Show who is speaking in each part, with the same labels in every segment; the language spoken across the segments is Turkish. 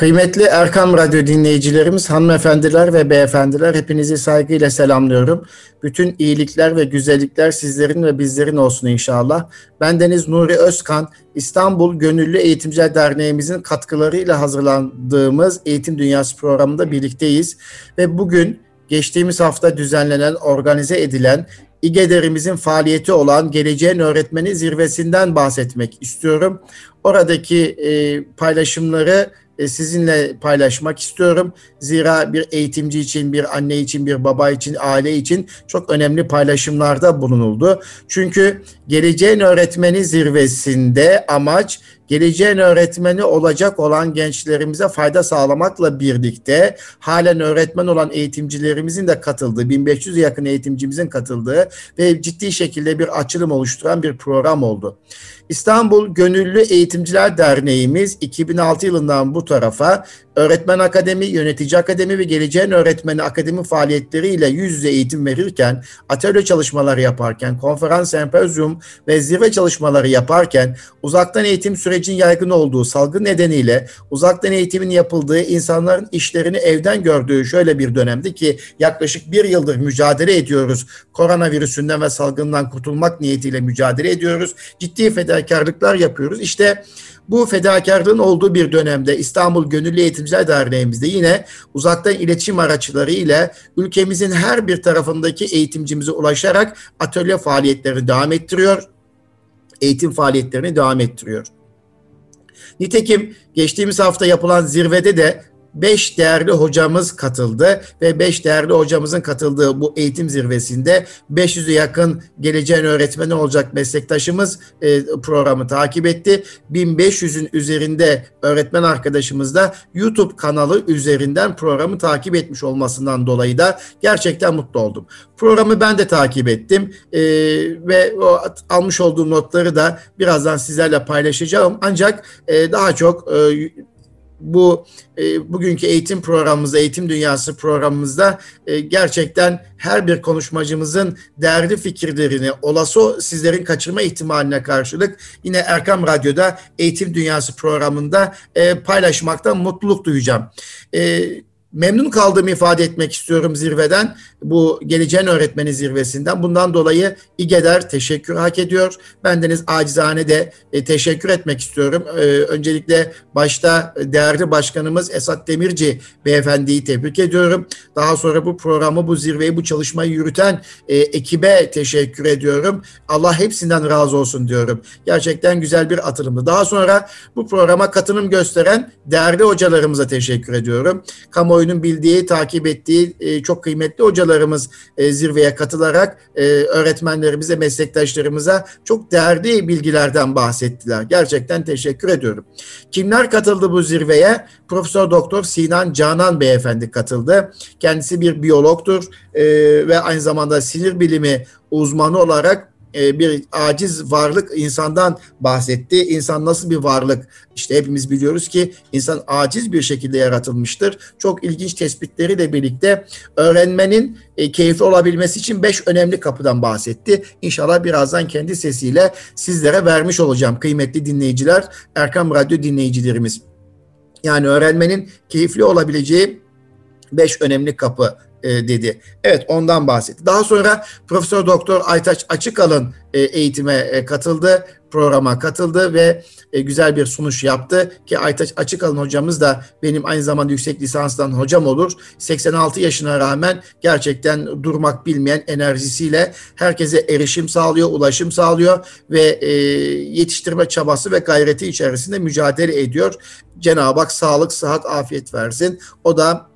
Speaker 1: Kıymetli Erkam Radyo dinleyicilerimiz, hanımefendiler ve beyefendiler hepinizi saygıyla selamlıyorum. Bütün iyilikler ve güzellikler sizlerin ve bizlerin olsun inşallah. Ben Deniz Nuri Özkan, İstanbul Gönüllü Eğitimciler Derneğimizin katkılarıyla hazırlandığımız Eğitim Dünyası programında birlikteyiz. Ve bugün geçtiğimiz hafta düzenlenen, organize edilen İGEDER'imizin faaliyeti olan Geleceğin Öğretmeni Zirvesi'nden bahsetmek istiyorum. Oradaki e, paylaşımları sizinle paylaşmak istiyorum. Zira bir eğitimci için, bir anne için, bir baba için, aile için çok önemli paylaşımlarda bulunuldu. Çünkü geleceğin öğretmeni zirvesinde amaç geleceğin öğretmeni olacak olan gençlerimize fayda sağlamakla birlikte halen öğretmen olan eğitimcilerimizin de katıldığı, 1500 yakın eğitimcimizin katıldığı ve ciddi şekilde bir açılım oluşturan bir program oldu. İstanbul Gönüllü Eğitimciler Derneğimiz 2006 yılından bu tarafa Öğretmen Akademi, Yönetici Akademi ve Geleceğin Öğretmeni Akademi faaliyetleriyle yüz yüze eğitim verirken, atölye çalışmaları yaparken, konferans, sempozyum ve zirve çalışmaları yaparken, uzaktan eğitim sürecinin yaygın olduğu salgın nedeniyle uzaktan eğitimin yapıldığı, insanların işlerini evden gördüğü şöyle bir dönemdi ki yaklaşık bir yıldır mücadele ediyoruz. Koronavirüsünden ve salgından kurtulmak niyetiyle mücadele ediyoruz. Ciddi fedakarlıklar yapıyoruz. İşte bu fedakarlığın olduğu bir dönemde İstanbul Gönüllü Eğitimciler Derneğimizde yine uzaktan iletişim araçları ile ülkemizin her bir tarafındaki eğitimcimize ulaşarak atölye faaliyetlerini devam ettiriyor. Eğitim faaliyetlerini devam ettiriyor. Nitekim geçtiğimiz hafta yapılan zirvede de 5 değerli hocamız katıldı ve 5 değerli hocamızın katıldığı bu eğitim zirvesinde 500'e yakın geleceğin öğretmeni olacak meslektaşımız e, programı takip etti. 1500'ün üzerinde öğretmen arkadaşımız da YouTube kanalı üzerinden programı takip etmiş olmasından dolayı da gerçekten mutlu oldum. Programı ben de takip ettim e, ve o almış olduğum notları da birazdan sizlerle paylaşacağım. Ancak e, daha çok e, bu e, bugünkü eğitim programımızda, eğitim dünyası programımızda e, gerçekten her bir konuşmacımızın değerli fikirlerini olası sizlerin kaçırma ihtimaline karşılık yine Erkam Radyo'da eğitim dünyası programında e, paylaşmaktan mutluluk duyacağım. E, memnun kaldığımı ifade etmek istiyorum zirveden. Bu geleceğin öğretmeni zirvesinden. Bundan dolayı İGEDER teşekkür hak ediyor. Bendeniz acizane de e, teşekkür etmek istiyorum. E, öncelikle başta değerli başkanımız Esat Demirci beyefendiyi tebrik ediyorum. Daha sonra bu programı, bu zirveyi, bu çalışmayı yürüten e, ekibe teşekkür ediyorum. Allah hepsinden razı olsun diyorum. Gerçekten güzel bir atılımdı. Daha sonra bu programa katılım gösteren değerli hocalarımıza teşekkür ediyorum. Kamuoyu kamuoyunun bildiği, takip ettiği e, çok kıymetli hocalarımız e, zirveye katılarak e, öğretmenlerimize, meslektaşlarımıza çok değerli bilgilerden bahsettiler. Gerçekten teşekkür ediyorum. Kimler katıldı bu zirveye? Profesör Doktor Sinan Canan Beyefendi katıldı. Kendisi bir biyologtur e, ve aynı zamanda sinir bilimi uzmanı olarak e, bir aciz varlık insandan bahsetti. İnsan nasıl bir varlık? İşte hepimiz biliyoruz ki insan aciz bir şekilde yaratılmıştır. Çok ilginç tespitleriyle birlikte öğrenmenin e, keyifli olabilmesi için beş önemli kapıdan bahsetti. İnşallah birazdan kendi sesiyle sizlere vermiş olacağım kıymetli dinleyiciler, Erkam Radyo dinleyicilerimiz. Yani öğrenmenin keyifli olabileceği beş önemli kapı e, dedi. Evet ondan bahsetti. Daha sonra Profesör Doktor Aytaç Açıkalın e, eğitime e, katıldı, programa katıldı ve e, güzel bir sunuş yaptı ki Aytaç Açıkalın hocamız da benim aynı zamanda yüksek lisanstan hocam olur. 86 yaşına rağmen gerçekten durmak bilmeyen enerjisiyle herkese erişim sağlıyor, ulaşım sağlıyor ve yetiştirme çabası ve gayreti içerisinde mücadele ediyor. Cenab-ı Hak sağlık, sıhhat, afiyet versin. O da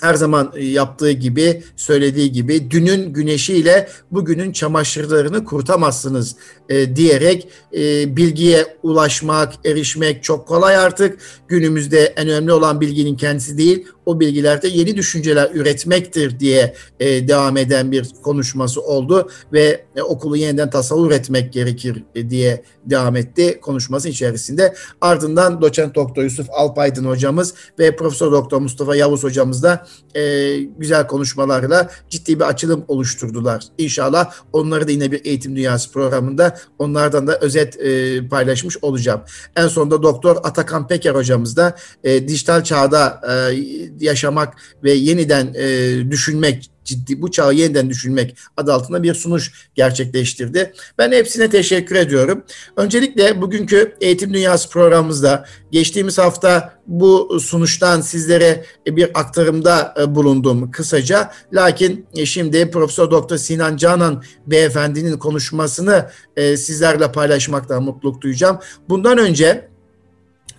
Speaker 1: her zaman e, yaptığı gibi, söylediği gibi dünün güneşiyle bugünün çamaşırlarını kurtamazsınız e, diyerek e, bilgiye ulaşmak, erişmek çok kolay artık. Günümüzde en önemli olan bilginin kendisi değil, o bilgilerde yeni düşünceler üretmektir diye e, devam eden bir konuşması oldu ve e, okulu yeniden tasavvur etmek gerekir e, diye devam etti konuşması içerisinde. Ardından doçent doktor Yusuf Alpaydın hocamız ve profesör doktor Mustafa Yavuz hocamız da e, güzel konuşmalarla ciddi bir açılım oluşturdular. İnşallah onları da yine bir eğitim dünyası programında onlardan da özet e, paylaşmış olacağım. En sonunda doktor Atakan Peker hocamız da e, dijital çağda e, yaşamak ve yeniden e, düşünmek ciddi bu çağı yeniden düşünmek adı altında bir sunuş gerçekleştirdi. Ben hepsine teşekkür ediyorum. Öncelikle bugünkü Eğitim Dünyası programımızda geçtiğimiz hafta bu sunuştan sizlere bir aktarımda e, bulundum kısaca. Lakin e, şimdi Profesör Doktor Sinan Canan beyefendinin konuşmasını e, sizlerle paylaşmaktan mutluluk duyacağım. Bundan önce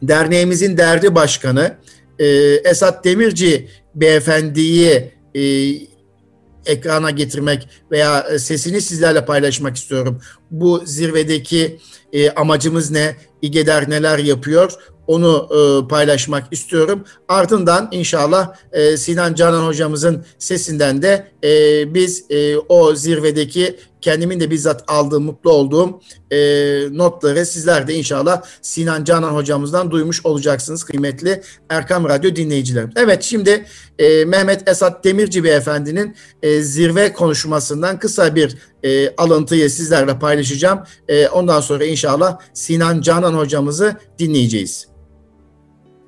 Speaker 1: derneğimizin derdi başkanı Esat Demirci beyefendiyi ekrana getirmek veya e, sesini sizlerle paylaşmak istiyorum. Bu zirvedeki e, amacımız ne? İGEDER neler yapıyor? Onu e, paylaşmak istiyorum. Ardından inşallah e, Sinan Canan hocamızın sesinden de e, biz e, o zirvedeki kendimin de bizzat aldığım, mutlu olduğum e, notları sizler de inşallah Sinan Canan hocamızdan duymuş olacaksınız kıymetli Erkam Radyo dinleyicilerim. Evet şimdi e, Mehmet Esat Demirci Beyefendinin e, zirve konuşmasından kısa bir e, alıntıyı sizlerle paylaşacağım. E, ondan sonra inşallah Sinan Canan hocamızı dinleyeceğiz.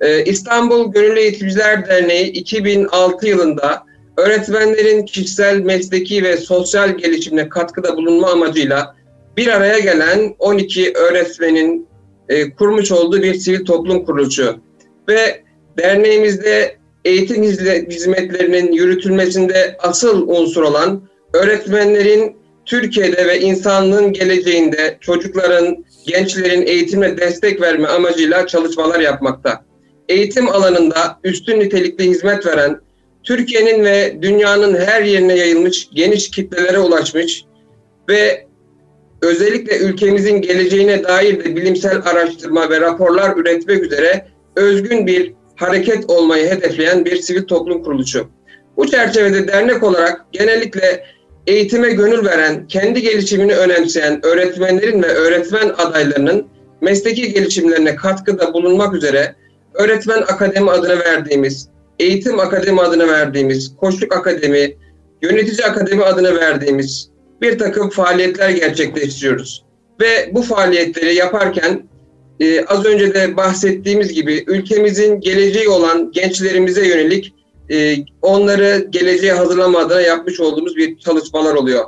Speaker 2: Ee, İstanbul Gönüllü Eğitimciler Derneği 2006 yılında öğretmenlerin kişisel, mesleki ve sosyal gelişimine katkıda bulunma amacıyla bir araya gelen 12 öğretmenin e, kurmuş olduğu bir sivil toplum kuruluşu. Ve derneğimizde eğitim hizmetlerinin yürütülmesinde asıl unsur olan öğretmenlerin Türkiye'de ve insanlığın geleceğinde çocukların, gençlerin eğitimine destek verme amacıyla çalışmalar yapmakta. Eğitim alanında üstün nitelikli hizmet veren, Türkiye'nin ve dünyanın her yerine yayılmış, geniş kitlelere ulaşmış ve özellikle ülkemizin geleceğine dair de bilimsel araştırma ve raporlar üretmek üzere özgün bir hareket olmayı hedefleyen bir sivil toplum kuruluşu. Bu çerçevede dernek olarak genellikle eğitime gönül veren, kendi gelişimini önemseyen öğretmenlerin ve öğretmen adaylarının mesleki gelişimlerine katkıda bulunmak üzere öğretmen akademi adını verdiğimiz, eğitim akademi adını verdiğimiz, koçluk akademi, yönetici akademi adını verdiğimiz bir takım faaliyetler gerçekleştiriyoruz. Ve bu faaliyetleri yaparken e, az önce de bahsettiğimiz gibi ülkemizin geleceği olan gençlerimize yönelik e, onları geleceğe hazırlama adına yapmış olduğumuz bir çalışmalar oluyor.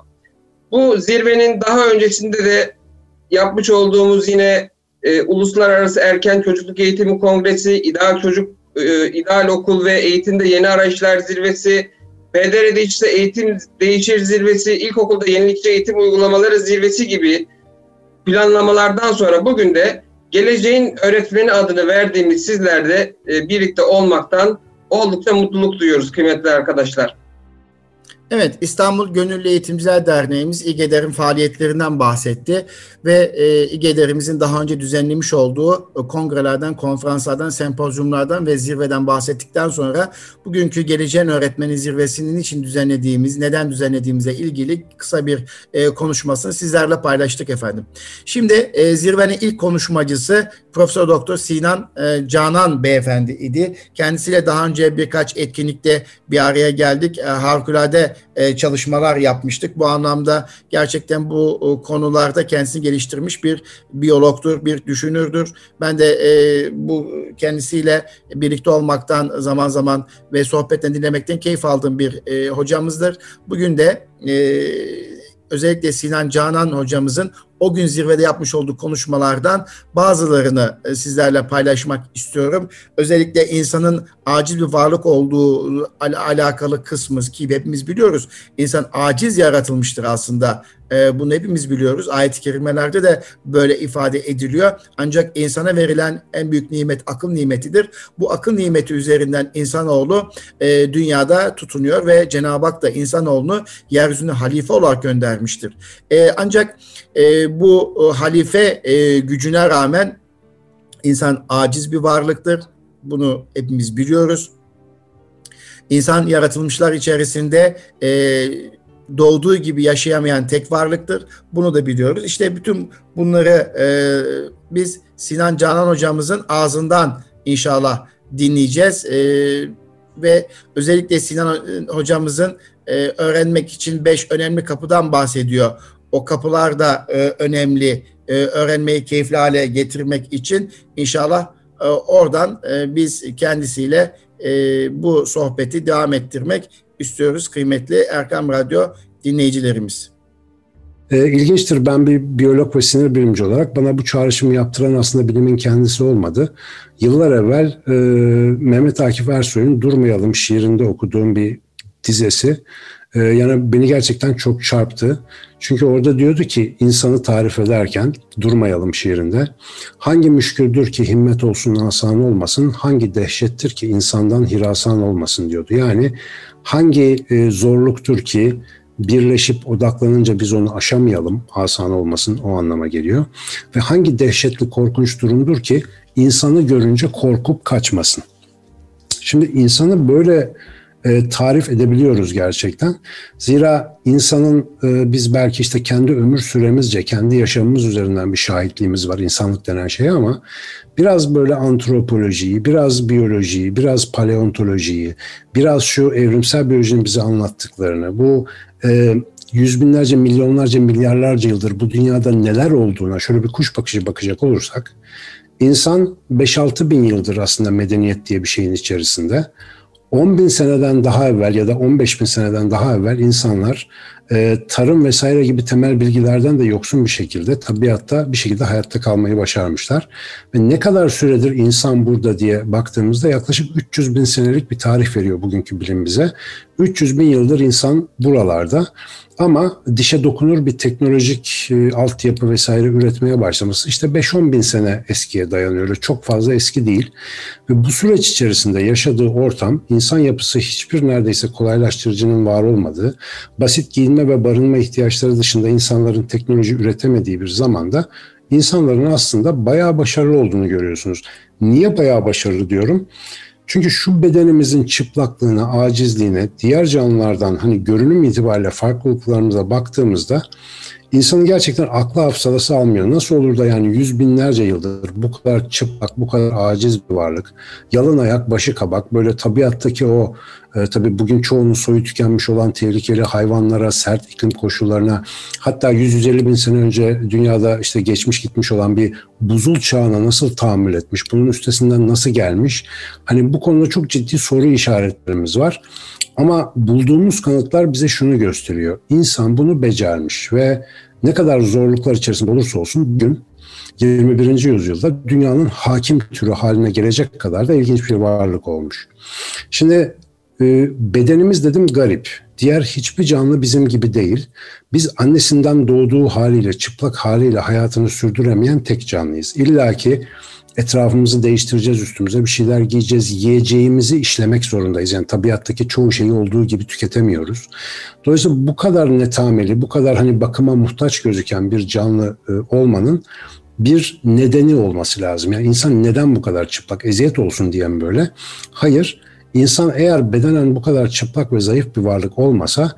Speaker 2: Bu zirvenin daha öncesinde de yapmış olduğumuz yine e, Uluslararası Erken Çocukluk Eğitimi Kongresi, İdeal Çocuk, e, İdeal Okul ve Eğitimde Yeni Arayışlar Zirvesi, PDR'de işte Eğitim Değişir Zirvesi, İlkokulda Yenilikçi Eğitim Uygulamaları Zirvesi gibi planlamalardan sonra bugün de geleceğin öğretmeni adını verdiğimiz sizlerle e, birlikte olmaktan oldukça mutluluk duyuyoruz kıymetli arkadaşlar.
Speaker 1: Evet, İstanbul Gönüllü Eğitimciler Derneğimiz İGEDER'in faaliyetlerinden bahsetti ve e, İGEDER'imizin daha önce düzenlemiş olduğu e, kongrelerden, konferanslardan, sempozyumlardan ve zirveden bahsettikten sonra bugünkü Geleceğin Öğretmeni Zirvesi'nin için düzenlediğimiz, neden düzenlediğimize ilgili kısa bir e, konuşmasını sizlerle paylaştık efendim. Şimdi e, zirvenin ilk konuşmacısı Profesör Doktor Sinan e, Canan beyefendi idi. Kendisiyle daha önce birkaç etkinlikte bir araya geldik. E, harikulade e, çalışmalar yapmıştık. Bu anlamda gerçekten bu e, konularda kendisini geliştirmiş bir biyologdur, bir düşünürdür. Ben de e, bu kendisiyle birlikte olmaktan zaman zaman ve sohbetten dinlemekten keyif aldığım bir e, hocamızdır. Bugün de e, özellikle Sinan Canan hocamızın o gün zirvede yapmış olduğu konuşmalardan bazılarını e, sizlerle paylaşmak istiyorum. Özellikle insanın acil bir varlık olduğu al- alakalı kısmı ki hepimiz biliyoruz. İnsan aciz yaratılmıştır aslında. E, bunu hepimiz biliyoruz. Ayet-i kerimelerde de böyle ifade ediliyor. Ancak insana verilen en büyük nimet akıl nimetidir. Bu akıl nimeti üzerinden insanoğlu e, dünyada tutunuyor ve Cenab-ı Hak da insanoğlunu yeryüzüne halife olarak göndermiştir. E, ancak e, bu e, halife e, gücüne rağmen insan aciz bir varlıktır. Bunu hepimiz biliyoruz. İnsan yaratılmışlar içerisinde e, doğduğu gibi yaşayamayan tek varlıktır. Bunu da biliyoruz. İşte bütün bunları e, biz Sinan Canan hocamızın ağzından inşallah dinleyeceğiz. E, ve özellikle Sinan hocamızın e, öğrenmek için beş önemli kapıdan bahsediyor. O kapılar da e, önemli. E, öğrenmeyi keyifli hale getirmek için inşallah e, oradan e, biz kendisiyle e, bu sohbeti devam ettirmek istiyoruz kıymetli Erkam Radyo dinleyicilerimiz.
Speaker 3: E, ilginçtir ben bir biyolog ve sinir bilimci olarak bana bu çağrışımı yaptıran aslında bilimin kendisi olmadı. Yıllar evvel e, Mehmet Akif Ersoy'un Durmayalım şiirinde okuduğum bir dizesi e, yani beni gerçekten çok çarptı. Çünkü orada diyordu ki insanı tarif ederken durmayalım şiirinde. Hangi müşküldür ki himmet olsun asan olmasın, hangi dehşettir ki insandan hirasan olmasın diyordu. Yani hangi e, zorluktur ki birleşip odaklanınca biz onu aşamayalım, asan olmasın o anlama geliyor. Ve hangi dehşetli korkunç durumdur ki insanı görünce korkup kaçmasın. Şimdi insanı böyle e, tarif edebiliyoruz gerçekten. Zira insanın e, biz belki işte kendi ömür süremizce, kendi yaşamımız üzerinden bir şahitliğimiz var insanlık denen şeye ama biraz böyle antropolojiyi, biraz biyolojiyi, biraz paleontolojiyi, biraz şu evrimsel biyolojinin bize anlattıklarını, bu e, yüz binlerce, milyonlarca, milyarlarca yıldır bu dünyada neler olduğuna şöyle bir kuş bakışı bakacak olursak, insan 5-6 bin yıldır aslında medeniyet diye bir şeyin içerisinde. 10 bin seneden daha evvel ya da 15 bin seneden daha evvel insanlar e, tarım vesaire gibi temel bilgilerden de yoksun bir şekilde tabiatta bir şekilde hayatta kalmayı başarmışlar. Ve ne kadar süredir insan burada diye baktığımızda yaklaşık 300 bin senelik bir tarih veriyor bugünkü bilim bize. 300 bin yıldır insan buralarda ama dişe dokunur bir teknolojik e, altyapı vesaire üretmeye başlaması işte 5-10 bin sene eskiye dayanıyor. Çok fazla eski değil. Ve bu süreç içerisinde yaşadığı ortam insan yapısı hiçbir neredeyse kolaylaştırıcının var olmadığı, basit giyinme ve barınma ihtiyaçları dışında insanların teknoloji üretemediği bir zamanda insanların aslında bayağı başarılı olduğunu görüyorsunuz. Niye bayağı başarılı diyorum? Çünkü şu bedenimizin çıplaklığına, acizliğine, diğer canlılardan hani görünüm itibariyle farklılıklarımıza baktığımızda insanın gerçekten aklı hafsalası almıyor. Nasıl olur da yani yüz binlerce yıldır bu kadar çıplak, bu kadar aciz bir varlık, yalın ayak, başı kabak, böyle tabiattaki o e, tabii bugün çoğunun soyu tükenmiş olan tehlikeli hayvanlara, sert iklim koşullarına, hatta 150 bin sene önce dünyada işte geçmiş gitmiş olan bir buzul çağına nasıl tahammül etmiş, bunun üstesinden nasıl gelmiş? Hani bu konuda çok ciddi soru işaretlerimiz var. Ama bulduğumuz kanıtlar bize şunu gösteriyor. İnsan bunu becermiş ve ne kadar zorluklar içerisinde olursa olsun gün 21. yüzyılda dünyanın hakim türü haline gelecek kadar da ilginç bir varlık olmuş. Şimdi e, bedenimiz dedim garip. Diğer hiçbir canlı bizim gibi değil. Biz annesinden doğduğu haliyle, çıplak haliyle hayatını sürdüremeyen tek canlıyız. İlla ki etrafımızı değiştireceğiz üstümüze bir şeyler giyeceğiz yiyeceğimizi işlemek zorundayız. Yani tabiattaki çoğu şeyi olduğu gibi tüketemiyoruz. Dolayısıyla bu kadar netameli, bu kadar hani bakıma muhtaç gözüken bir canlı e, olmanın bir nedeni olması lazım. Yani insan neden bu kadar çıplak, eziyet olsun diyen böyle. Hayır, insan eğer bedenen bu kadar çıplak ve zayıf bir varlık olmasa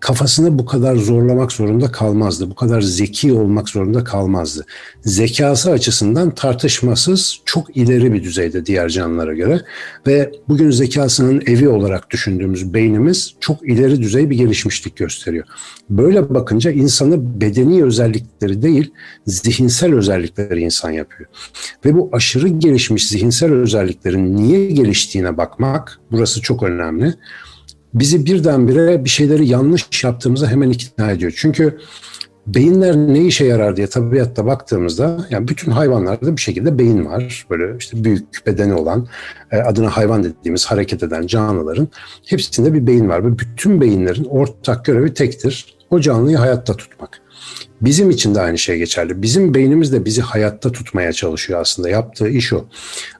Speaker 3: kafasını bu kadar zorlamak zorunda kalmazdı. Bu kadar zeki olmak zorunda kalmazdı. Zekası açısından tartışmasız çok ileri bir düzeyde diğer canlılara göre ve bugün zekasının evi olarak düşündüğümüz beynimiz çok ileri düzey bir gelişmişlik gösteriyor. Böyle bakınca insanı bedeni özellikleri değil, zihinsel özellikleri insan yapıyor. Ve bu aşırı gelişmiş zihinsel özelliklerin niye geliştiğine bakmak burası çok önemli bizi birdenbire bir şeyleri yanlış yaptığımıza hemen ikna ediyor. Çünkü beyinler ne işe yarar diye tabiatta baktığımızda yani bütün hayvanlarda bir şekilde beyin var. Böyle işte büyük bedeni olan e, adına hayvan dediğimiz hareket eden canlıların hepsinde bir beyin var. Ve bütün beyinlerin ortak görevi tektir. O canlıyı hayatta tutmak. Bizim için de aynı şey geçerli. Bizim beynimiz de bizi hayatta tutmaya çalışıyor aslında. Yaptığı iş o.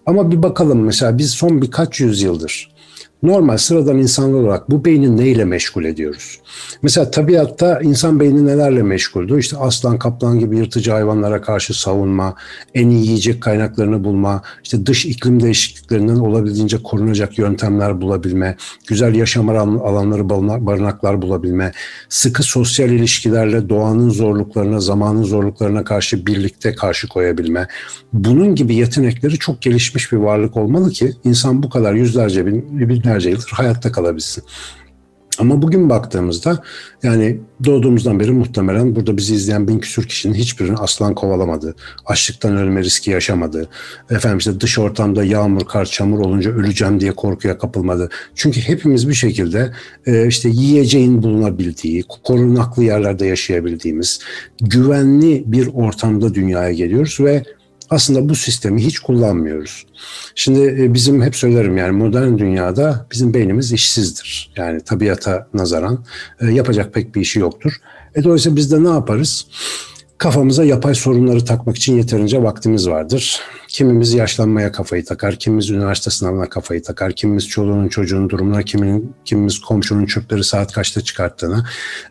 Speaker 3: Ama bir bakalım mesela biz son birkaç yüzyıldır normal sıradan insanlar olarak bu beyni neyle meşgul ediyoruz? Mesela tabiatta insan beyni nelerle meşguldü? İşte aslan, kaplan gibi yırtıcı hayvanlara karşı savunma, en iyi yiyecek kaynaklarını bulma, işte dış iklim değişikliklerinden olabildiğince korunacak yöntemler bulabilme, güzel yaşam alanları, barınaklar bulabilme, sıkı sosyal ilişkilerle doğanın zorluklarına, zamanın zorluklarına karşı birlikte karşı koyabilme. Bunun gibi yetenekleri çok gelişmiş bir varlık olmalı ki insan bu kadar yüzlerce bin, binlerce yıldır hayatta kalabilsin. Ama bugün baktığımızda yani doğduğumuzdan beri muhtemelen burada bizi izleyen bin küsür kişinin hiçbirini aslan kovalamadı. Açlıktan ölme riski yaşamadı. Efendim işte dış ortamda yağmur, kar, çamur olunca öleceğim diye korkuya kapılmadı. Çünkü hepimiz bir şekilde e, işte yiyeceğin bulunabildiği, korunaklı yerlerde yaşayabildiğimiz, güvenli bir ortamda dünyaya geliyoruz ve aslında bu sistemi hiç kullanmıyoruz. Şimdi e, bizim hep söylerim yani modern dünyada bizim beynimiz işsizdir. Yani tabiata nazaran e, yapacak pek bir işi yoktur. E dolayısıyla biz de ne yaparız? Kafamıza yapay sorunları takmak için yeterince vaktimiz vardır. Kimimiz yaşlanmaya kafayı takar, kimimiz üniversite sınavına kafayı takar, kimimiz çoluğunun çocuğun durumuna, kimin, kimimiz komşunun çöpleri saat kaçta çıkarttığına,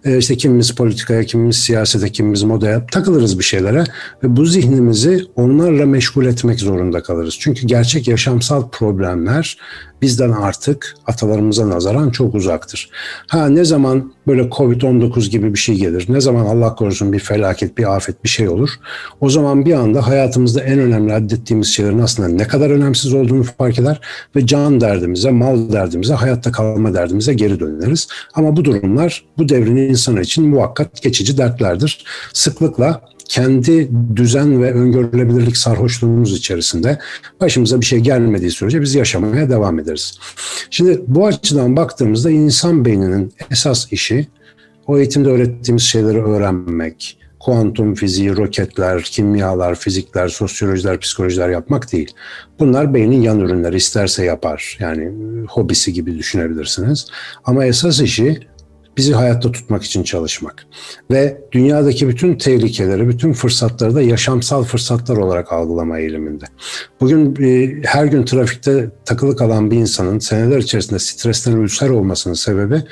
Speaker 3: e, işte kimimiz politikaya, kimimiz siyasete, kimimiz modaya takılırız bir şeylere ve bu zihnimizi onlarla meşgul etmek zorunda kalırız. Çünkü gerçek yaşamsal problemler bizden artık atalarımıza nazaran çok uzaktır. Ha ne zaman böyle Covid-19 gibi bir şey gelir, ne zaman Allah korusun bir felaket, bir afet, bir şey olur, o zaman bir anda hayatımızda en önemli adettiğimiz şeylerin aslında ne kadar önemsiz olduğunu fark eder ve can derdimize, mal derdimize, hayatta kalma derdimize geri döneriz. Ama bu durumlar bu devrin insanı için muhakkak geçici dertlerdir. Sıklıkla kendi düzen ve öngörülebilirlik sarhoşluğumuz içerisinde başımıza bir şey gelmediği sürece biz yaşamaya devam ederiz. Şimdi bu açıdan baktığımızda insan beyninin esas işi o eğitimde öğrettiğimiz şeyleri öğrenmek, kuantum fiziği, roketler, kimyalar, fizikler, sosyolojiler, psikolojiler yapmak değil. Bunlar beynin yan ürünleri isterse yapar. Yani hobisi gibi düşünebilirsiniz. Ama esas işi bizi hayatta tutmak için çalışmak. Ve dünyadaki bütün tehlikeleri, bütün fırsatları da yaşamsal fırsatlar olarak algılama eğiliminde. Bugün e, her gün trafikte takılı kalan bir insanın seneler içerisinde stresten ülser olmasının sebebi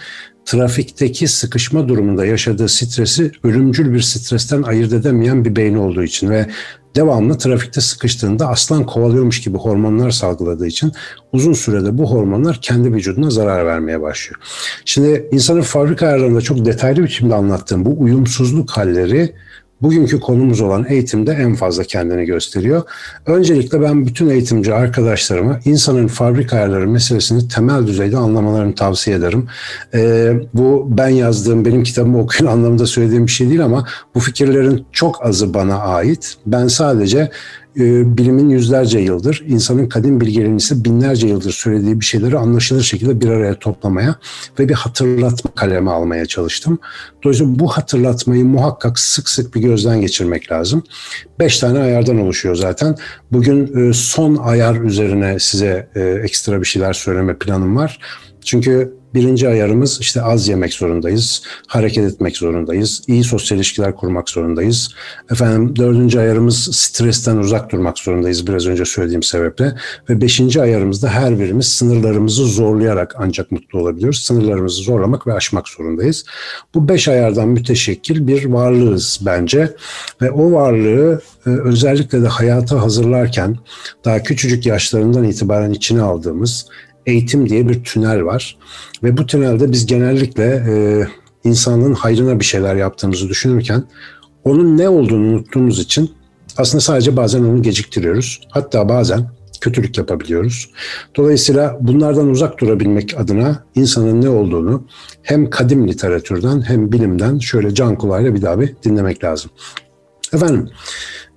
Speaker 3: trafikteki sıkışma durumunda yaşadığı stresi ölümcül bir stresten ayırt edemeyen bir beyni olduğu için ve devamlı trafikte sıkıştığında aslan kovalıyormuş gibi hormonlar salgıladığı için uzun sürede bu hormonlar kendi vücuduna zarar vermeye başlıyor. Şimdi insanın fabrika ayarlarında çok detaylı biçimde anlattığım bu uyumsuzluk halleri bugünkü konumuz olan eğitimde en fazla kendini gösteriyor. Öncelikle ben bütün eğitimci arkadaşlarıma insanın fabrika ayarları meselesini temel düzeyde anlamalarını tavsiye ederim. Ee, bu ben yazdığım, benim kitabımı okuyun anlamında söylediğim bir şey değil ama bu fikirlerin çok azı bana ait. Ben sadece e, bilimin yüzlerce yıldır, insanın kadim bilgeliğini binlerce yıldır söylediği bir şeyleri anlaşılır şekilde bir araya toplamaya ve bir hatırlatma kalemi almaya çalıştım. Dolayısıyla bu hatırlatmayı muhakkak sık sık bir gözden geçirmek lazım. Beş tane ayardan oluşuyor zaten. Bugün e, son ayar üzerine size e, ekstra bir şeyler söyleme planım var. Çünkü Birinci ayarımız işte az yemek zorundayız, hareket etmek zorundayız, iyi sosyal ilişkiler kurmak zorundayız. Efendim dördüncü ayarımız stresten uzak durmak zorundayız biraz önce söylediğim sebeple. Ve beşinci ayarımızda her birimiz sınırlarımızı zorlayarak ancak mutlu olabiliyoruz. Sınırlarımızı zorlamak ve aşmak zorundayız. Bu beş ayardan müteşekkil bir varlığız bence. Ve o varlığı e, özellikle de hayata hazırlarken daha küçücük yaşlarından itibaren içine aldığımız eğitim diye bir tünel var. Ve bu tünelde biz genellikle e, insanlığın hayrına bir şeyler yaptığımızı düşünürken onun ne olduğunu unuttuğumuz için aslında sadece bazen onu geciktiriyoruz. Hatta bazen kötülük yapabiliyoruz. Dolayısıyla bunlardan uzak durabilmek adına insanın ne olduğunu hem kadim literatürden hem bilimden şöyle can kulağıyla bir daha bir dinlemek lazım. Efendim,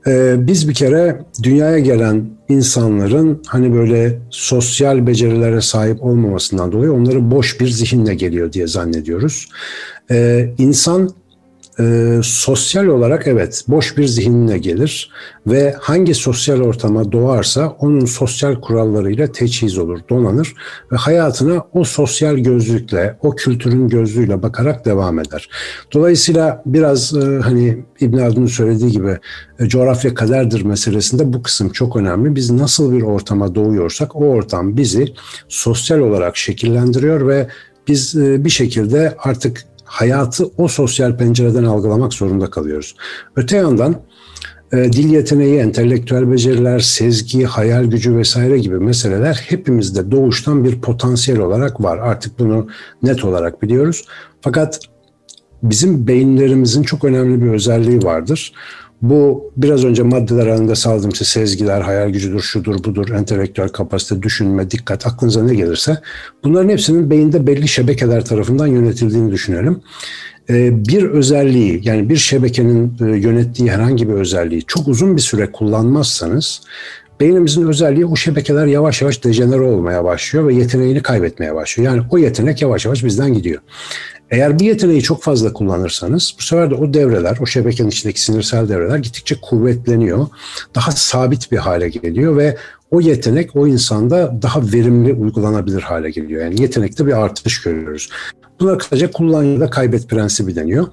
Speaker 3: ee, biz bir kere dünyaya gelen insanların hani böyle sosyal becerilere sahip olmamasından dolayı onları boş bir zihinle geliyor diye zannediyoruz. Ee, insan e, sosyal olarak evet boş bir zihinle gelir ve hangi sosyal ortama doğarsa onun sosyal kurallarıyla teçhiz olur, donanır ve hayatına o sosyal gözlükle, o kültürün gözlüğüyle bakarak devam eder. Dolayısıyla biraz e, hani İbn Haldun'un söylediği gibi e, coğrafya kaderdir meselesinde bu kısım çok önemli. Biz nasıl bir ortama doğuyorsak o ortam bizi sosyal olarak şekillendiriyor ve biz e, bir şekilde artık hayatı o sosyal pencereden algılamak zorunda kalıyoruz. Öte yandan e, dil yeteneği, entelektüel beceriler, sezgi, hayal gücü vesaire gibi meseleler hepimizde doğuştan bir potansiyel olarak var. Artık bunu net olarak biliyoruz. Fakat bizim beyinlerimizin çok önemli bir özelliği vardır. Bu biraz önce maddeler halinde saldığım işte sezgiler, hayal gücüdür, şudur, budur, entelektüel kapasite, düşünme, dikkat, aklınıza ne gelirse bunların hepsinin beyinde belli şebekeler tarafından yönetildiğini düşünelim. Ee, bir özelliği yani bir şebekenin e, yönettiği herhangi bir özelliği çok uzun bir süre kullanmazsanız beynimizin özelliği o şebekeler yavaş yavaş dejenere olmaya başlıyor ve yeteneğini kaybetmeye başlıyor. Yani o yetenek yavaş yavaş bizden gidiyor. Eğer bir yeteneği çok fazla kullanırsanız bu sefer de o devreler, o şebekenin içindeki sinirsel devreler gittikçe kuvvetleniyor. Daha sabit bir hale geliyor ve o yetenek o insanda daha verimli uygulanabilir hale geliyor. Yani yetenekte bir artış görüyoruz. Buna kısaca kullan ya da kaybet prensibi deniyor.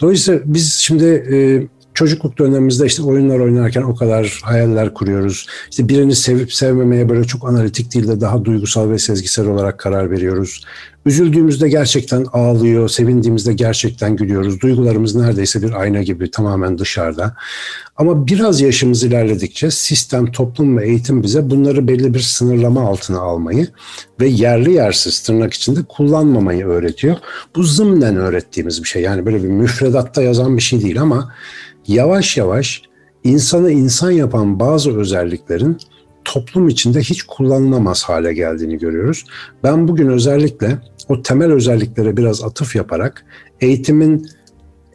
Speaker 3: Dolayısıyla biz şimdi çocukluk dönemimizde işte oyunlar oynarken o kadar hayaller kuruyoruz. İşte birini sevip sevmemeye böyle çok analitik değil de daha duygusal ve sezgisel olarak karar veriyoruz. Üzüldüğümüzde gerçekten ağlıyor, sevindiğimizde gerçekten gülüyoruz. Duygularımız neredeyse bir ayna gibi tamamen dışarıda. Ama biraz yaşımız ilerledikçe sistem, toplum ve eğitim bize bunları belli bir sınırlama altına almayı ve yerli yersiz tırnak içinde kullanmamayı öğretiyor. Bu zımnen öğrettiğimiz bir şey. Yani böyle bir müfredatta yazan bir şey değil ama yavaş yavaş insanı insan yapan bazı özelliklerin toplum içinde hiç kullanılamaz hale geldiğini görüyoruz. Ben bugün özellikle o temel özelliklere biraz atıf yaparak eğitimin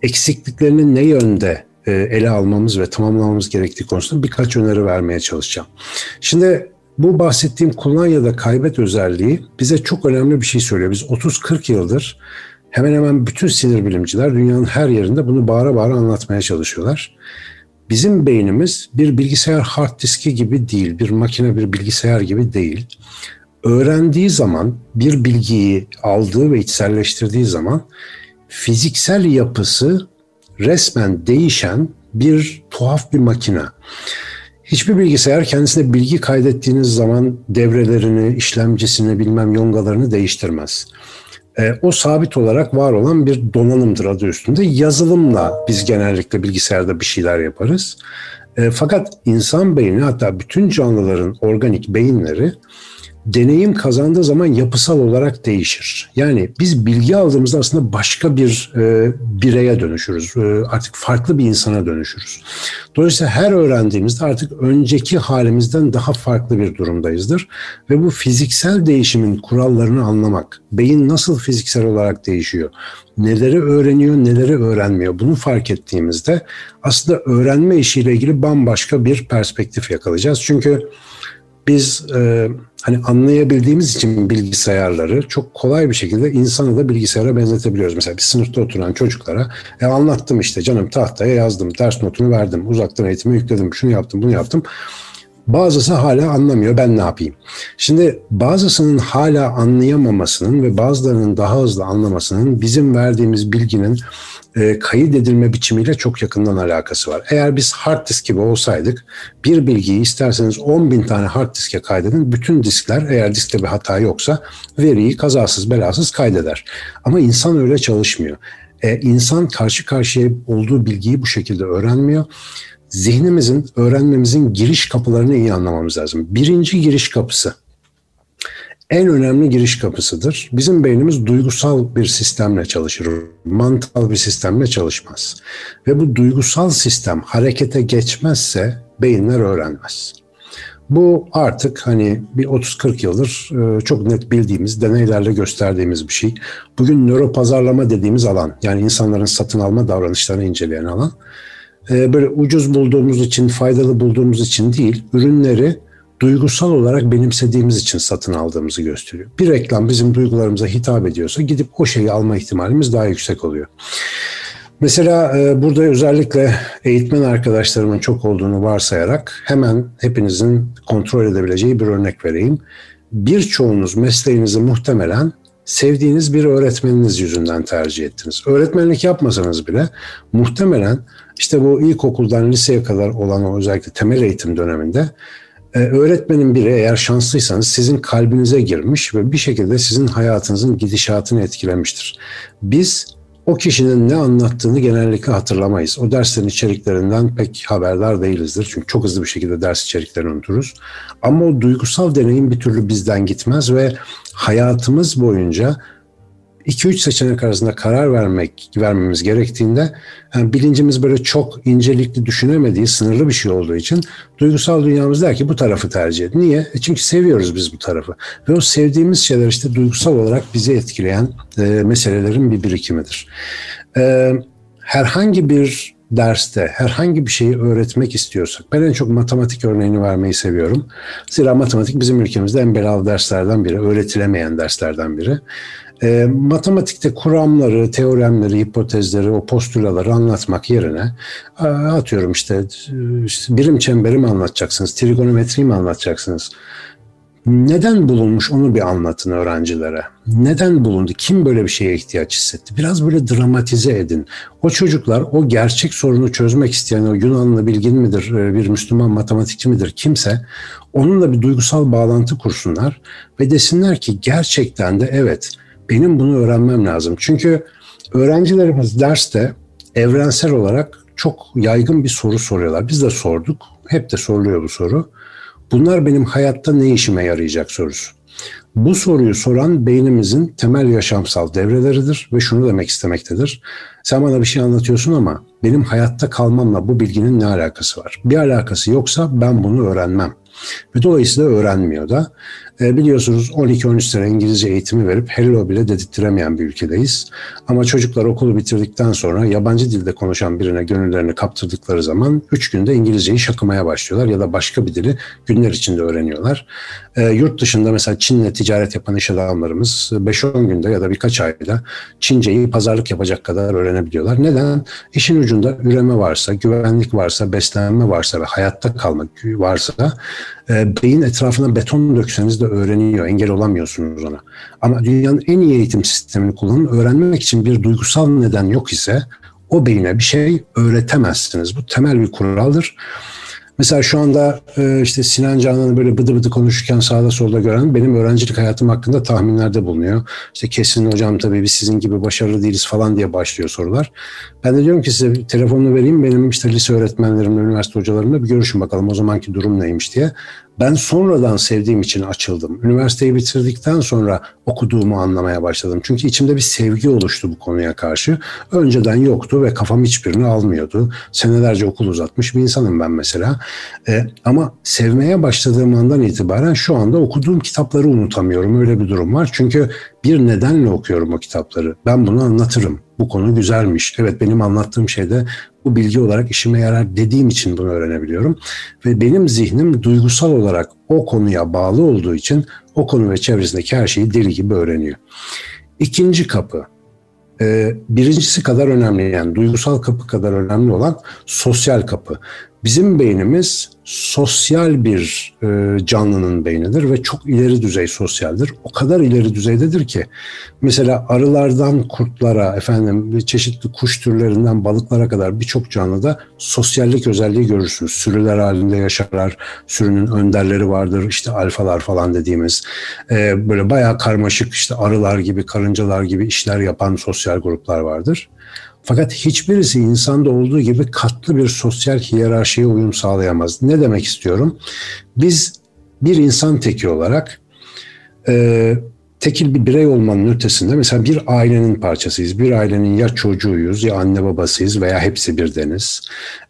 Speaker 3: eksikliklerini ne yönde e, ele almamız ve tamamlamamız gerektiği konusunda birkaç öneri vermeye çalışacağım. Şimdi bu bahsettiğim kullan ya da kaybet özelliği bize çok önemli bir şey söylüyor. Biz 30-40 yıldır hemen hemen bütün sinir bilimciler dünyanın her yerinde bunu bağıra bağıra anlatmaya çalışıyorlar. Bizim beynimiz bir bilgisayar hard diski gibi değil, bir makine bir bilgisayar gibi değil. Öğrendiği zaman bir bilgiyi aldığı ve içselleştirdiği zaman fiziksel yapısı resmen değişen bir tuhaf bir makine. Hiçbir bilgisayar kendisine bilgi kaydettiğiniz zaman devrelerini, işlemcisini, bilmem yongalarını değiştirmez. E, o sabit olarak var olan bir donanımdır adı üstünde. Yazılımla biz genellikle bilgisayarda bir şeyler yaparız. E, fakat insan beyni hatta bütün canlıların organik beyinleri deneyim kazandığı zaman yapısal olarak değişir. Yani biz bilgi aldığımızda aslında başka bir e, bireye dönüşürüz. E, artık farklı bir insana dönüşürüz. Dolayısıyla her öğrendiğimizde artık önceki halimizden daha farklı bir durumdayızdır. Ve bu fiziksel değişimin kurallarını anlamak, beyin nasıl fiziksel olarak değişiyor, neleri öğreniyor, neleri öğrenmiyor bunu fark ettiğimizde aslında öğrenme işiyle ilgili bambaşka bir perspektif yakalayacağız. Çünkü biz e, hani anlayabildiğimiz için bilgisayarları çok kolay bir şekilde insanı da bilgisayara benzetebiliyoruz. Mesela bir sınıfta oturan çocuklara e, anlattım işte canım tahtaya yazdım, ders notunu verdim, uzaktan eğitimi yükledim, şunu yaptım, bunu yaptım. Bazısı hala anlamıyor ben ne yapayım. Şimdi bazısının hala anlayamamasının ve bazılarının daha hızlı anlamasının bizim verdiğimiz bilginin e, kayıt edilme biçimiyle çok yakından alakası var. Eğer biz hard disk gibi olsaydık bir bilgiyi isterseniz 10 bin tane hard diske kaydedin. Bütün diskler eğer diskte bir hata yoksa veriyi kazasız belasız kaydeder. Ama insan öyle çalışmıyor. E, insan karşı karşıya olduğu bilgiyi bu şekilde öğrenmiyor zihnimizin, öğrenmemizin giriş kapılarını iyi anlamamız lazım. Birinci giriş kapısı en önemli giriş kapısıdır. Bizim beynimiz duygusal bir sistemle çalışır. Mantal bir sistemle çalışmaz. Ve bu duygusal sistem harekete geçmezse beyinler öğrenmez. Bu artık hani bir 30-40 yıldır e, çok net bildiğimiz, deneylerle gösterdiğimiz bir şey. Bugün nöropazarlama dediğimiz alan, yani insanların satın alma davranışlarını inceleyen alan, e, böyle ucuz bulduğumuz için, faydalı bulduğumuz için değil, ürünleri duygusal olarak benimsediğimiz için satın aldığımızı gösteriyor. Bir reklam bizim duygularımıza hitap ediyorsa gidip o şeyi alma ihtimalimiz daha yüksek oluyor. Mesela e, burada özellikle eğitmen arkadaşlarımın çok olduğunu varsayarak hemen hepinizin kontrol edebileceği bir örnek vereyim. Birçoğunuz mesleğinizi muhtemelen sevdiğiniz bir öğretmeniniz yüzünden tercih ettiniz. Öğretmenlik yapmasanız bile muhtemelen işte bu ilkokuldan liseye kadar olan o özellikle temel eğitim döneminde e, öğretmenin biri eğer şanslıysanız sizin kalbinize girmiş ve bir şekilde sizin hayatınızın gidişatını etkilemiştir. Biz o kişinin ne anlattığını genellikle hatırlamayız. O derslerin içeriklerinden pek haberdar değilizdir. Çünkü çok hızlı bir şekilde ders içeriklerini unuturuz. Ama o duygusal deneyim bir türlü bizden gitmez ve hayatımız boyunca 2-3 seçenek arasında karar vermek vermemiz gerektiğinde yani bilincimiz böyle çok incelikli düşünemediği sınırlı bir şey olduğu için duygusal dünyamız der ki bu tarafı tercih et. Niye? E çünkü seviyoruz biz bu tarafı. Ve o sevdiğimiz şeyler işte duygusal olarak bizi etkileyen e, meselelerin bir birikimidir. E, herhangi bir derste herhangi bir şeyi öğretmek istiyorsak, ben en çok matematik örneğini vermeyi seviyorum. Zira matematik bizim ülkemizde en belalı derslerden biri, öğretilemeyen derslerden biri. E, matematikte kuramları, teoremleri, hipotezleri, o postulaları anlatmak yerine atıyorum işte, işte birim çemberi mi anlatacaksınız, trigonometri mi anlatacaksınız? Neden bulunmuş onu bir anlatın öğrencilere. Neden bulundu? Kim böyle bir şeye ihtiyaç hissetti? Biraz böyle dramatize edin. O çocuklar o gerçek sorunu çözmek isteyen o Yunanlı bilgin midir, e, bir Müslüman matematikçi midir kimse onunla bir duygusal bağlantı kursunlar ve desinler ki gerçekten de evet benim bunu öğrenmem lazım. Çünkü öğrencilerimiz derste evrensel olarak çok yaygın bir soru soruyorlar. Biz de sorduk. Hep de soruluyor bu soru. Bunlar benim hayatta ne işime yarayacak sorusu. Bu soruyu soran beynimizin temel yaşamsal devreleridir ve şunu demek istemektedir. Sen bana bir şey anlatıyorsun ama benim hayatta kalmamla bu bilginin ne alakası var? Bir alakası yoksa ben bunu öğrenmem. Ve dolayısıyla öğrenmiyor da. E, biliyorsunuz 12-13 sene İngilizce eğitimi verip hello bile dedirttiremeyen bir ülkedeyiz. Ama çocuklar okulu bitirdikten sonra yabancı dilde konuşan birine gönüllerini kaptırdıkları zaman 3 günde İngilizceyi şakımaya başlıyorlar ya da başka bir dili günler içinde öğreniyorlar. E, yurt dışında mesela Çin'le ticaret yapan iş adamlarımız 5-10 günde ya da birkaç ayda Çinceyi pazarlık yapacak kadar öğrenebiliyorlar. Neden? İşin ucunda üreme varsa, güvenlik varsa, beslenme varsa ve hayatta kalmak varsa e, beyin etrafına beton dökseniz de öğreniyor. Engel olamıyorsunuz ona. Ama dünyanın en iyi eğitim sistemini kullanın. Öğrenmek için bir duygusal neden yok ise o beyine bir şey öğretemezsiniz. Bu temel bir kuraldır. Mesela şu anda e, işte Sinan Canan'ı böyle bıdı bıdı konuşurken sağda solda gören benim öğrencilik hayatım hakkında tahminlerde bulunuyor. İşte kesin hocam tabii biz sizin gibi başarılı değiliz falan diye başlıyor sorular. Ben de diyorum ki size telefonunu vereyim benim işte lise öğretmenlerimle, üniversite hocalarımla bir görüşün bakalım o zamanki durum neymiş diye. Ben sonradan sevdiğim için açıldım. Üniversiteyi bitirdikten sonra okuduğumu anlamaya başladım. Çünkü içimde bir sevgi oluştu bu konuya karşı. Önceden yoktu ve kafam hiçbirini almıyordu. Senelerce okul uzatmış bir insanım ben mesela. E, ama sevmeye başladığım andan itibaren şu anda okuduğum kitapları unutamıyorum. Öyle bir durum var. Çünkü bir nedenle okuyorum o kitapları. Ben bunu anlatırım. Bu konu güzelmiş. Evet benim anlattığım şeyde bu bilgi olarak işime yarar dediğim için bunu öğrenebiliyorum. Ve benim zihnim duygusal olarak o konuya bağlı olduğu için o konu ve çevresindeki her şeyi deli gibi öğreniyor. İkinci kapı, e, birincisi kadar önemli yani duygusal kapı kadar önemli olan sosyal kapı. Bizim beynimiz sosyal bir e, canlının beynidir ve çok ileri düzey sosyaldir. O kadar ileri düzeydedir ki mesela arılardan kurtlara, efendim çeşitli kuş türlerinden balıklara kadar birçok canlıda sosyallik özelliği görürsünüz. Sürüler halinde yaşarlar, sürünün önderleri vardır, işte alfalar falan dediğimiz. E, böyle bayağı karmaşık işte arılar gibi, karıncalar gibi işler yapan sosyal gruplar vardır. Fakat hiçbirisi insanda olduğu gibi katlı bir sosyal hiyerarşiye uyum sağlayamaz. Ne demek istiyorum? Biz bir insan teki olarak e, tekil bir birey olmanın ötesinde mesela bir ailenin parçasıyız. Bir ailenin ya çocuğuyuz ya anne babasıyız veya hepsi birdeniz.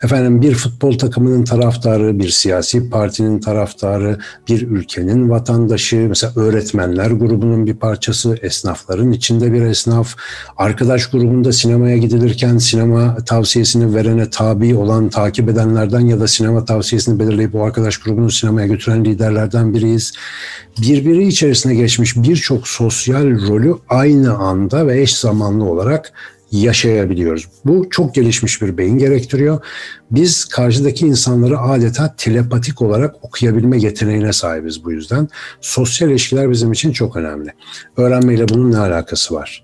Speaker 3: Efendim bir futbol takımının taraftarı, bir siyasi partinin taraftarı, bir ülkenin vatandaşı, mesela öğretmenler grubunun bir parçası, esnafların içinde bir esnaf, arkadaş grubunda sinemaya gidilirken sinema tavsiyesini verene tabi olan, takip edenlerden ya da sinema tavsiyesini belirleyip o arkadaş grubunu sinemaya götüren liderlerden biriyiz. Birbiri içerisine geçmiş birçok sosyal rolü aynı anda ve eş zamanlı olarak yaşayabiliyoruz. Bu çok gelişmiş bir beyin gerektiriyor. Biz karşıdaki insanları adeta telepatik olarak okuyabilme yeteneğine sahibiz bu yüzden. Sosyal ilişkiler bizim için çok önemli. Öğrenmeyle bunun ne alakası var?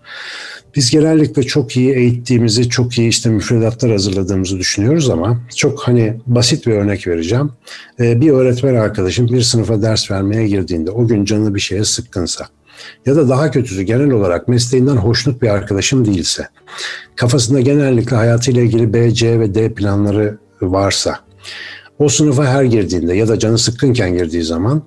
Speaker 3: Biz genellikle çok iyi eğittiğimizi, çok iyi işte müfredatlar hazırladığımızı düşünüyoruz ama çok hani basit bir örnek vereceğim. Ee, bir öğretmen arkadaşım bir sınıfa ders vermeye girdiğinde o gün canı bir şeye sıkkınsa ya da daha kötüsü genel olarak mesleğinden hoşnut bir arkadaşım değilse, kafasında genellikle hayatıyla ilgili B, C ve D planları varsa, o sınıfa her girdiğinde ya da canı sıkkınken girdiği zaman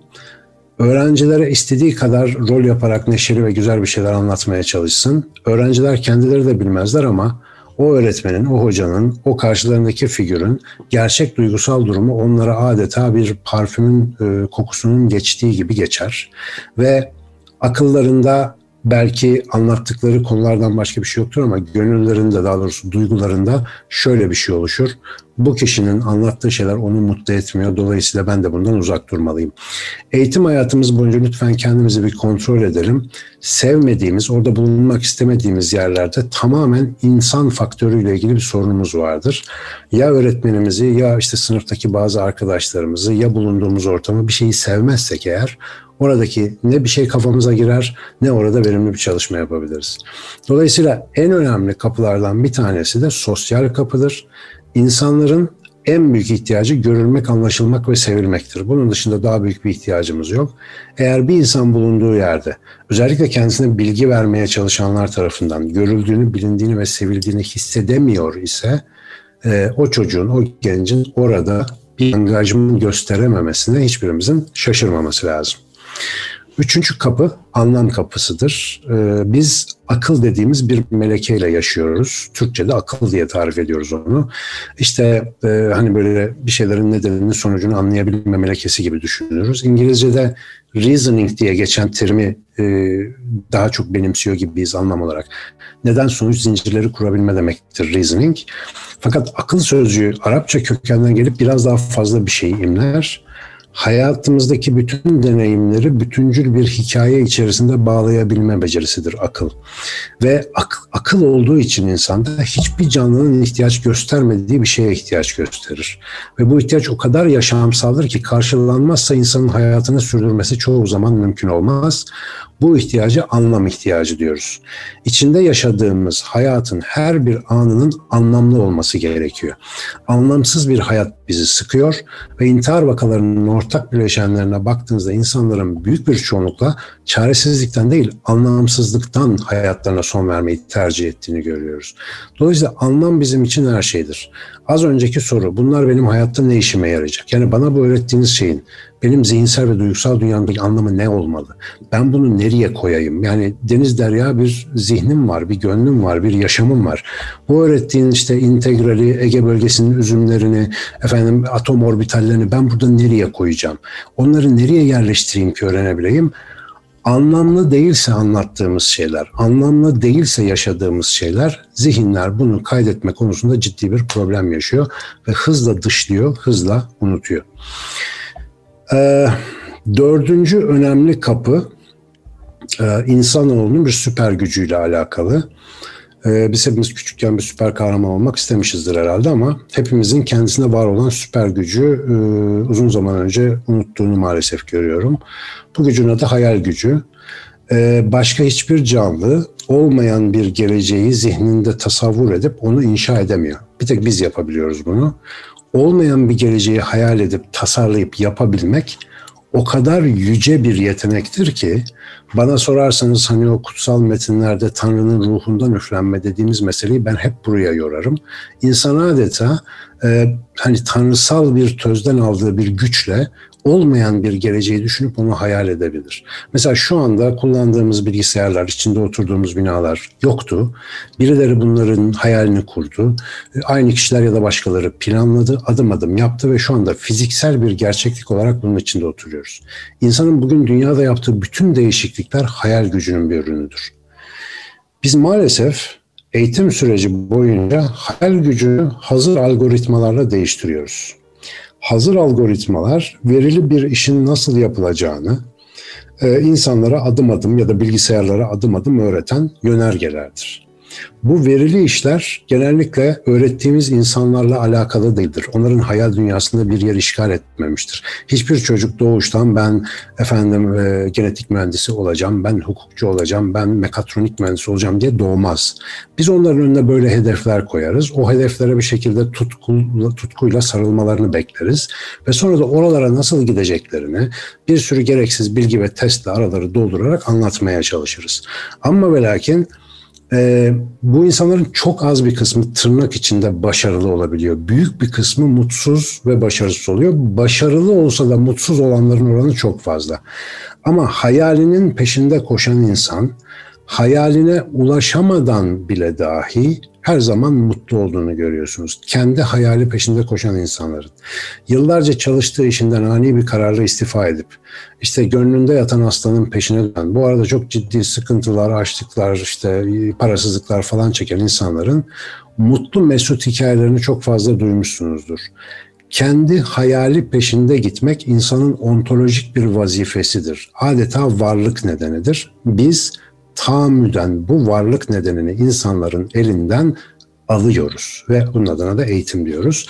Speaker 3: öğrencilere istediği kadar rol yaparak neşeli ve güzel bir şeyler anlatmaya çalışsın. Öğrenciler kendileri de bilmezler ama o öğretmenin, o hocanın, o karşılarındaki figürün gerçek duygusal durumu onlara adeta bir parfümün e, kokusunun geçtiği gibi geçer. Ve akıllarında belki anlattıkları konulardan başka bir şey yoktur ama gönüllerinde daha doğrusu duygularında şöyle bir şey oluşur. Bu kişinin anlattığı şeyler onu mutlu etmiyor. Dolayısıyla ben de bundan uzak durmalıyım. Eğitim hayatımız boyunca lütfen kendimizi bir kontrol edelim. Sevmediğimiz, orada bulunmak istemediğimiz yerlerde tamamen insan faktörüyle ilgili bir sorunumuz vardır. Ya öğretmenimizi ya işte sınıftaki bazı arkadaşlarımızı ya bulunduğumuz ortamı bir şeyi sevmezsek eğer oradaki ne bir şey kafamıza girer ne orada verimli bir çalışma yapabiliriz. Dolayısıyla en önemli kapılardan bir tanesi de sosyal kapıdır. İnsanların en büyük ihtiyacı görülmek, anlaşılmak ve sevilmektir. Bunun dışında daha büyük bir ihtiyacımız yok. Eğer bir insan bulunduğu yerde özellikle kendisine bilgi vermeye çalışanlar tarafından görüldüğünü, bilindiğini ve sevildiğini hissedemiyor ise e, o çocuğun, o gencin orada bir angajman gösterememesine hiçbirimizin şaşırmaması lazım. Üçüncü kapı anlam kapısıdır. Ee, biz akıl dediğimiz bir melekeyle yaşıyoruz. Türkçe'de akıl diye tarif ediyoruz onu. İşte e, hani böyle bir şeylerin nedenini sonucunu anlayabilme melekesi gibi düşünüyoruz. İngilizce'de reasoning diye geçen terimi e, daha çok benimsiyor gibiyiz anlam olarak. Neden sonuç zincirleri kurabilme demektir reasoning. Fakat akıl sözcüğü Arapça kökenden gelip biraz daha fazla bir şey imler hayatımızdaki bütün deneyimleri bütüncül bir hikaye içerisinde bağlayabilme becerisidir akıl. Ve ak, akıl olduğu için insanda hiçbir canlının ihtiyaç göstermediği bir şeye ihtiyaç gösterir. Ve bu ihtiyaç o kadar yaşamsaldır ki karşılanmazsa insanın hayatını sürdürmesi çoğu zaman mümkün olmaz. Bu ihtiyacı anlam ihtiyacı diyoruz. İçinde yaşadığımız hayatın her bir anının anlamlı olması gerekiyor. Anlamsız bir hayat bizi sıkıyor ve intihar vakalarının ortak bileşenlerine baktığınızda insanların büyük bir çoğunlukla çaresizlikten değil anlamsızlıktan hayatlarına son vermeyi tercih ettiğini görüyoruz. Dolayısıyla anlam bizim için her şeydir. Az önceki soru bunlar benim hayatta ne işime yarayacak? Yani bana bu öğrettiğiniz şeyin benim zihinsel ve duygusal dünyamdaki anlamı ne olmalı? Ben bunu nereye koyayım? Yani deniz derya bir zihnim var, bir gönlüm var, bir yaşamım var. Bu öğrettiğin işte integrali, Ege bölgesinin üzümlerini, efendim atom orbitallerini ben burada nereye koyacağım? Onları nereye yerleştireyim ki öğrenebileyim? anlamlı değilse anlattığımız şeyler, anlamlı değilse yaşadığımız şeyler, zihinler bunu kaydetme konusunda ciddi bir problem yaşıyor ve hızla dışlıyor, hızla unutuyor. Ee, dördüncü önemli kapı e, insanoğlunun bir süper gücüyle alakalı. Ee, biz hepimiz küçükken bir süper kahraman olmak istemişizdir herhalde ama hepimizin kendisine var olan süper gücü e, uzun zaman önce unuttuğunu maalesef görüyorum. Bu gücün adı hayal gücü. Ee, başka hiçbir canlı olmayan bir geleceği zihninde tasavvur edip onu inşa edemiyor. Bir tek biz yapabiliyoruz bunu. Olmayan bir geleceği hayal edip tasarlayıp yapabilmek o kadar yüce bir yetenektir ki bana sorarsanız hani o kutsal metinlerde Tanrı'nın ruhundan üflenme dediğimiz meseleyi ben hep buraya yorarım. İnsan adeta e, hani tanrısal bir tözden aldığı bir güçle olmayan bir geleceği düşünüp onu hayal edebilir. Mesela şu anda kullandığımız bilgisayarlar, içinde oturduğumuz binalar yoktu. Birileri bunların hayalini kurdu. Aynı kişiler ya da başkaları planladı, adım adım yaptı ve şu anda fiziksel bir gerçeklik olarak bunun içinde oturuyoruz. İnsanın bugün dünyada yaptığı bütün değişiklikler hayal gücünün bir ürünüdür. Biz maalesef eğitim süreci boyunca hayal gücünü hazır algoritmalarla değiştiriyoruz hazır algoritmalar verili bir işin nasıl yapılacağını e, insanlara adım adım ya da bilgisayarlara adım adım öğreten yönergelerdir. Bu verili işler genellikle öğrettiğimiz insanlarla alakalı değildir. Onların hayal dünyasında bir yer işgal etmemiştir. Hiçbir çocuk doğuştan ben efendim e, genetik mühendisi olacağım, ben hukukçu olacağım, ben mekatronik mühendisi olacağım diye doğmaz. Biz onların önüne böyle hedefler koyarız. O hedeflere bir şekilde tutkuyla, tutkuyla sarılmalarını bekleriz. Ve sonra da oralara nasıl gideceklerini bir sürü gereksiz bilgi ve testle araları doldurarak anlatmaya çalışırız. Ama ve lakin e, bu insanların çok az bir kısmı tırnak içinde başarılı olabiliyor. Büyük bir kısmı mutsuz ve başarısız oluyor. Başarılı olsa da mutsuz olanların oranı çok fazla. Ama hayalinin peşinde koşan insan hayaline ulaşamadan bile dahi her zaman mutlu olduğunu görüyorsunuz. Kendi hayali peşinde koşan insanların. Yıllarca çalıştığı işinden ani bir kararla istifa edip işte gönlünde yatan aslanın peşine dönen, bu arada çok ciddi sıkıntılar, açlıklar, işte parasızlıklar falan çeken insanların mutlu mesut hikayelerini çok fazla duymuşsunuzdur. Kendi hayali peşinde gitmek insanın ontolojik bir vazifesidir. Adeta varlık nedenidir. Biz tahammüden bu varlık nedenini insanların elinden alıyoruz ve bunun adına da eğitim diyoruz.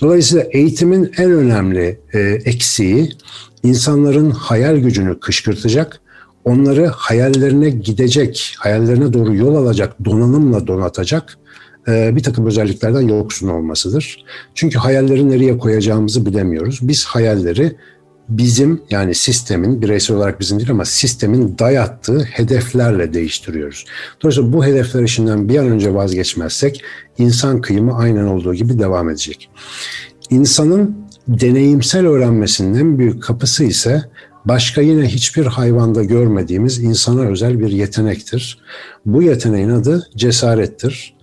Speaker 3: Dolayısıyla eğitimin en önemli e, eksiği insanların hayal gücünü kışkırtacak, onları hayallerine gidecek, hayallerine doğru yol alacak donanımla donatacak e, bir takım özelliklerden yoksun olmasıdır. Çünkü hayalleri nereye koyacağımızı bilemiyoruz. Biz hayalleri bizim yani sistemin bireysel olarak bizim değil ama sistemin dayattığı hedeflerle değiştiriyoruz. Dolayısıyla bu hedefler işinden bir an önce vazgeçmezsek insan kıyımı aynen olduğu gibi devam edecek. İnsanın deneyimsel öğrenmesinin en büyük kapısı ise başka yine hiçbir hayvanda görmediğimiz insana özel bir yetenektir. Bu yeteneğin adı cesarettir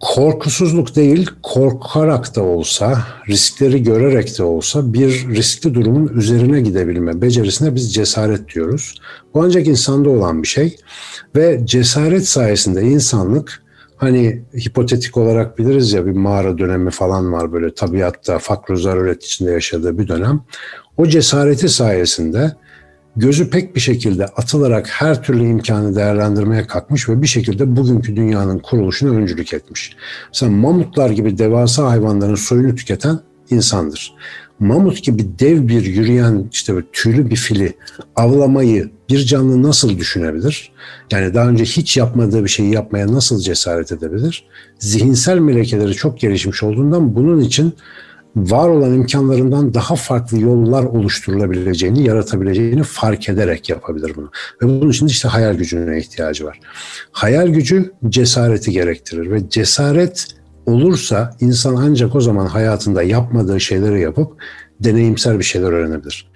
Speaker 3: korkusuzluk değil, korkarak da olsa, riskleri görerek de olsa bir riskli durumun üzerine gidebilme becerisine biz cesaret diyoruz. Bu ancak insanda olan bir şey ve cesaret sayesinde insanlık hani hipotetik olarak biliriz ya bir mağara dönemi falan var böyle tabiatta fakr zaruret içinde yaşadığı bir dönem. O cesareti sayesinde gözü pek bir şekilde atılarak her türlü imkanı değerlendirmeye kalkmış ve bir şekilde bugünkü dünyanın kuruluşuna öncülük etmiş. Mesela mamutlar gibi devasa hayvanların soyunu tüketen insandır. Mamut gibi dev bir yürüyen işte böyle tüylü bir fili avlamayı bir canlı nasıl düşünebilir? Yani daha önce hiç yapmadığı bir şeyi yapmaya nasıl cesaret edebilir? Zihinsel melekeleri çok gelişmiş olduğundan bunun için var olan imkanlarından daha farklı yollar oluşturulabileceğini, yaratabileceğini fark ederek yapabilir bunu. Ve bunun için işte hayal gücüne ihtiyacı var. Hayal gücü cesareti gerektirir ve cesaret olursa insan ancak o zaman hayatında yapmadığı şeyleri yapıp deneyimsel bir şeyler öğrenebilir.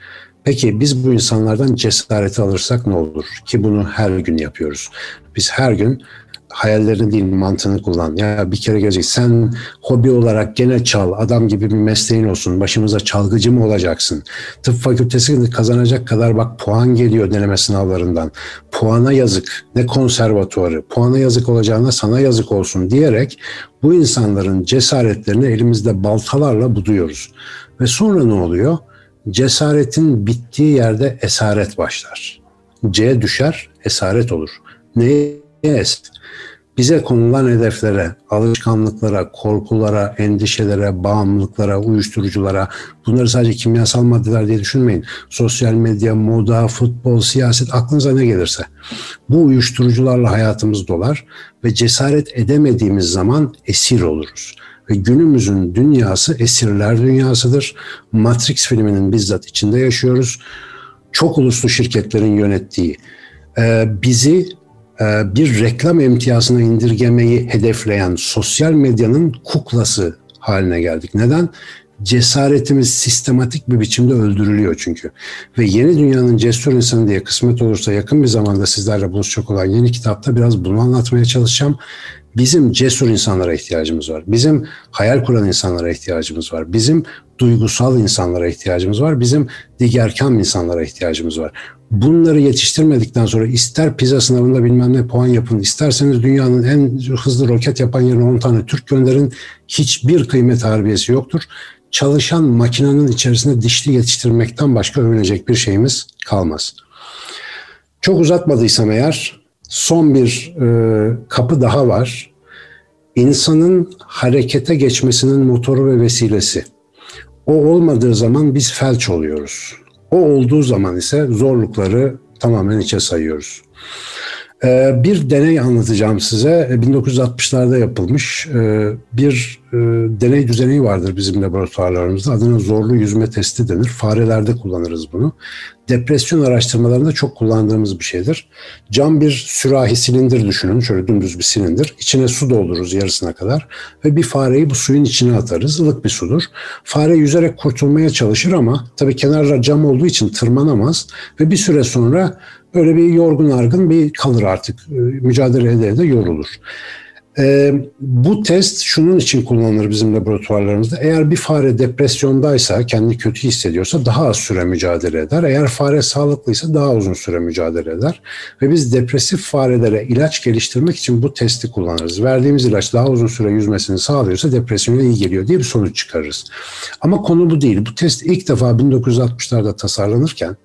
Speaker 3: Peki biz bu insanlardan cesareti alırsak ne olur? Ki bunu her gün yapıyoruz. Biz her gün hayallerini değil mantığını kullan. Ya bir kere gelecek sen hobi olarak gene çal adam gibi bir mesleğin olsun başımıza çalgıcı mı olacaksın? Tıp fakültesini kazanacak kadar bak puan geliyor deneme sınavlarından. Puana yazık ne konservatuarı puana yazık olacağına sana yazık olsun diyerek bu insanların cesaretlerini elimizde baltalarla buduyoruz. Ve sonra ne oluyor? Cesaretin bittiği yerde esaret başlar. C düşer, esaret olur. Neye es? bize konulan hedeflere, alışkanlıklara, korkulara, endişelere, bağımlılıklara, uyuşturuculara, bunları sadece kimyasal maddeler diye düşünmeyin. Sosyal medya, moda, futbol, siyaset, aklınıza ne gelirse. Bu uyuşturucularla hayatımız dolar ve cesaret edemediğimiz zaman esir oluruz. Ve günümüzün dünyası esirler dünyasıdır. Matrix filminin bizzat içinde yaşıyoruz. Çok uluslu şirketlerin yönettiği, bizi bir reklam imtiyazına indirgemeyi hedefleyen sosyal medyanın kuklası haline geldik. Neden? Cesaretimiz sistematik bir biçimde öldürülüyor çünkü. Ve yeni dünyanın cesur insanı diye kısmet olursa yakın bir zamanda sizlerle buluşacak olan yeni kitapta biraz bunu anlatmaya çalışacağım. Bizim cesur insanlara ihtiyacımız var. Bizim hayal kuran insanlara ihtiyacımız var. Bizim duygusal insanlara ihtiyacımız var. Bizim digerkam insanlara ihtiyacımız var. Bunları yetiştirmedikten sonra ister pizza sınavında bilmem ne puan yapın, isterseniz dünyanın en hızlı roket yapan yerine 10 tane Türk gönderin hiçbir kıymet harbiyesi yoktur. Çalışan makinenin içerisinde dişli yetiştirmekten başka övünecek bir şeyimiz kalmaz. Çok uzatmadıysam eğer son bir e, kapı daha var. İnsanın harekete geçmesinin motoru ve vesilesi. O olmadığı zaman biz felç oluyoruz. O olduğu zaman ise zorlukları tamamen içe sayıyoruz. Ee, bir deney anlatacağım size. 1960'larda e, yapılmış e, bir e, deney düzeni vardır bizim laboratuvarlarımızda. Adına zorlu yüzme testi denir. Farelerde kullanırız bunu. Depresyon araştırmalarında çok kullandığımız bir şeydir. Cam bir sürahi silindir düşünün. Şöyle dümdüz bir silindir. İçine su doldururuz yarısına kadar ve bir fareyi bu suyun içine atarız. Ilık bir sudur. Fare yüzerek kurtulmaya çalışır ama tabii kenarlar cam olduğu için tırmanamaz ve bir süre sonra böyle bir yorgun argın bir kalır artık. E, mücadele ede de yorulur. E, bu test şunun için kullanılır bizim laboratuvarlarımızda. Eğer bir fare depresyondaysa, kendini kötü hissediyorsa daha az süre mücadele eder. Eğer fare sağlıklıysa daha uzun süre mücadele eder. Ve biz depresif farelere ilaç geliştirmek için bu testi kullanırız. Verdiğimiz ilaç daha uzun süre yüzmesini sağlıyorsa depresyona iyi geliyor diye bir sonuç çıkarırız. Ama konu bu değil. Bu test ilk defa 1960'larda tasarlanırken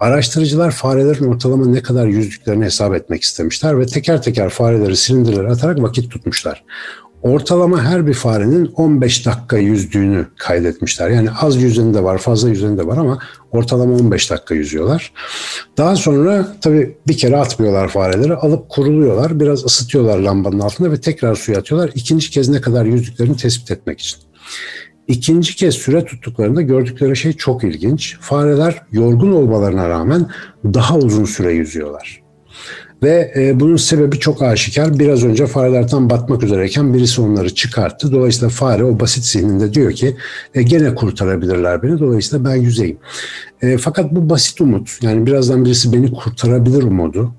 Speaker 3: Araştırıcılar farelerin ortalama ne kadar yüzdüklerini hesap etmek istemişler ve teker teker fareleri silindirlere atarak vakit tutmuşlar. Ortalama her bir farenin 15 dakika yüzdüğünü kaydetmişler. Yani az yüzeni de var, fazla yüzeni de var ama ortalama 15 dakika yüzüyorlar. Daha sonra tabii bir kere atmıyorlar fareleri, alıp kuruluyorlar, biraz ısıtıyorlar lambanın altında ve tekrar suya atıyorlar. İkinci kez ne kadar yüzdüklerini tespit etmek için. İkinci kez süre tuttuklarında gördükleri şey çok ilginç. Fareler yorgun olmalarına rağmen daha uzun süre yüzüyorlar. Ve e, bunun sebebi çok aşikar. Biraz önce fareler tam batmak üzereyken birisi onları çıkarttı. Dolayısıyla fare o basit zihninde diyor ki e, gene kurtarabilirler beni. Dolayısıyla ben yüzeyim. E, fakat bu basit umut yani birazdan birisi beni kurtarabilir umudu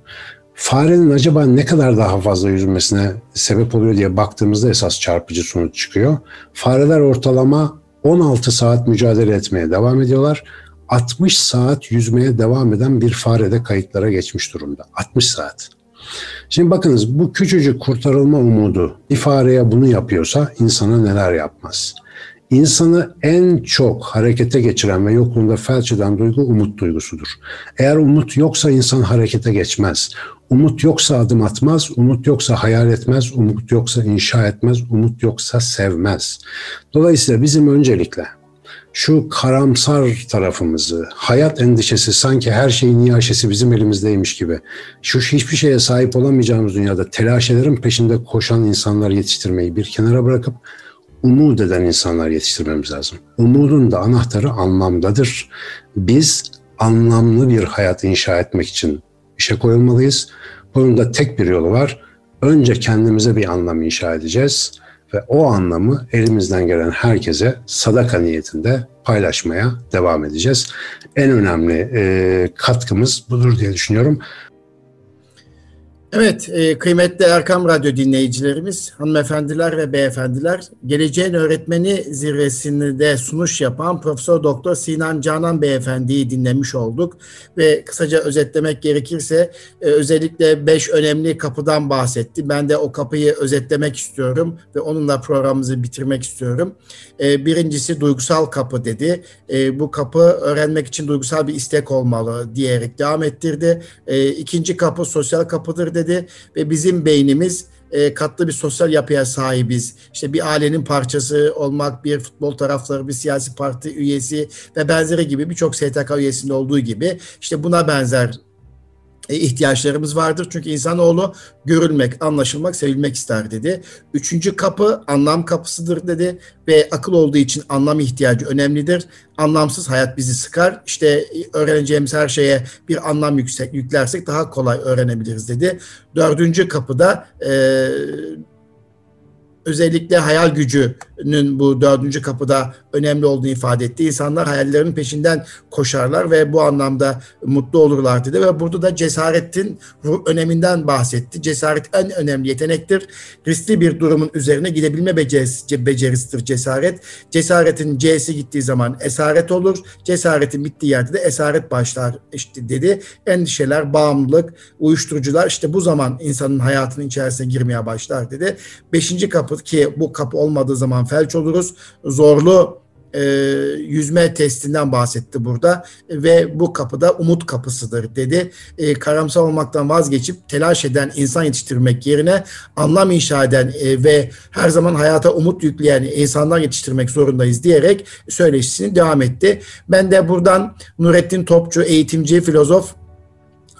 Speaker 3: farenin acaba ne kadar daha fazla yüzmesine sebep oluyor diye baktığımızda esas çarpıcı sonuç çıkıyor. Fareler ortalama 16 saat mücadele etmeye devam ediyorlar. 60 saat yüzmeye devam eden bir farede kayıtlara geçmiş durumda. 60 saat. Şimdi bakınız bu küçücük kurtarılma umudu bir fareye bunu yapıyorsa insana neler yapmaz? İnsanı en çok harekete geçiren ve yokluğunda felç eden duygu umut duygusudur. Eğer umut yoksa insan harekete geçmez. Umut yoksa adım atmaz, umut yoksa hayal etmez, umut yoksa inşa etmez, umut yoksa sevmez. Dolayısıyla bizim öncelikle şu karamsar tarafımızı, hayat endişesi sanki her şeyin nihaşesi bizim elimizdeymiş gibi, şu hiçbir şeye sahip olamayacağımız dünyada telaşelerin peşinde koşan insanlar yetiştirmeyi bir kenara bırakıp umut eden insanlar yetiştirmemiz lazım. Umudun da anahtarı anlamdadır. Biz anlamlı bir hayat inşa etmek için işe koyulmalıyız. Bunun da tek bir yolu var. Önce kendimize bir anlam inşa edeceğiz ve o anlamı elimizden gelen herkese sadaka niyetinde paylaşmaya devam edeceğiz. En önemli e, katkımız budur diye düşünüyorum.
Speaker 1: Evet, e, kıymetli Erkam Radyo dinleyicilerimiz, hanımefendiler ve beyefendiler, Geleceğin Öğretmeni zirvesinde sunuş yapan Profesör Doktor Sinan Canan Beyefendi'yi dinlemiş olduk ve kısaca özetlemek gerekirse e, özellikle beş önemli kapıdan bahsetti. Ben de o kapıyı özetlemek istiyorum ve onunla programımızı bitirmek istiyorum. E, birincisi duygusal kapı dedi. Bu kapı öğrenmek için duygusal bir istek olmalı diyerek devam ettirdi. E, ikinci kapı sosyal kapıdır dedi ve bizim beynimiz e, katlı bir sosyal yapıya sahibiz. İşte bir ailenin parçası olmak, bir futbol tarafları, bir siyasi parti üyesi ve benzeri gibi birçok STK üyesinde olduğu gibi işte buna benzer ihtiyaçlarımız vardır. Çünkü insanoğlu görülmek, anlaşılmak, sevilmek ister dedi. Üçüncü kapı anlam kapısıdır dedi ve akıl olduğu için anlam ihtiyacı önemlidir. Anlamsız hayat bizi sıkar. İşte öğreneceğimiz her şeye bir anlam yüksek yüklersek daha kolay öğrenebiliriz dedi. Dördüncü kapıda e, özellikle hayal gücünün bu dördüncü kapıda önemli olduğunu ifade etti. İnsanlar hayallerinin peşinden koşarlar ve bu anlamda mutlu olurlar dedi ve burada da cesaretin öneminden bahsetti. Cesaret en önemli yetenektir. Riskli bir durumun üzerine gidebilme becerisi, becerisidir cesaret. Cesaretin C'si gittiği zaman esaret olur. Cesaretin bittiği yerde de esaret başlar işte dedi. Endişeler, bağımlılık, uyuşturucular işte bu zaman insanın hayatının içerisine girmeye başlar dedi. Beşinci kapı ki bu kapı olmadığı zaman felç oluruz. Zorlu e, yüzme testinden bahsetti burada ve bu kapıda umut kapısıdır dedi. E, karamsar olmaktan vazgeçip telaş eden insan yetiştirmek yerine anlam inşa eden e, ve her zaman hayata umut yükleyen insanlar yetiştirmek zorundayız diyerek söyleşisini devam etti. Ben de buradan Nurettin Topçu, eğitimci, filozof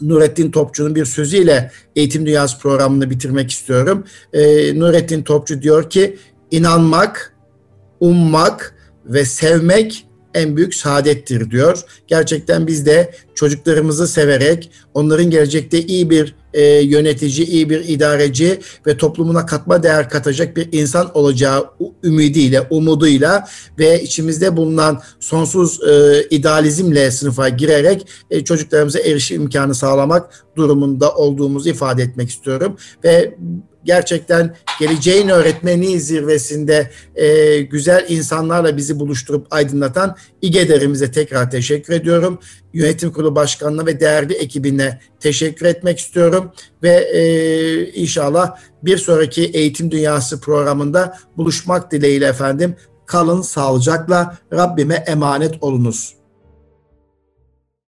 Speaker 1: Nurettin Topçu'nun bir sözüyle Eğitim Dünyası programını bitirmek istiyorum. Ee, Nurettin Topçu diyor ki inanmak, ummak ve sevmek en büyük saadettir diyor. Gerçekten biz de çocuklarımızı severek onların gelecekte iyi bir e, yönetici, iyi bir idareci ve toplumuna katma değer katacak bir insan olacağı ümidiyle, umuduyla ve içimizde bulunan sonsuz e, idealizmle sınıfa girerek e, çocuklarımıza erişim imkanı sağlamak durumunda olduğumuzu ifade etmek istiyorum. Ve gerçekten geleceğin öğretmeni zirvesinde e, güzel insanlarla bizi buluşturup aydınlatan İGEDER'imize tekrar teşekkür ediyorum. Yönetim Kurulu Başkanı'na ve değerli ekibine teşekkür etmek istiyorum ve e, inşallah bir sonraki Eğitim Dünyası programında buluşmak dileğiyle efendim. Kalın sağlıcakla Rabbime emanet olunuz.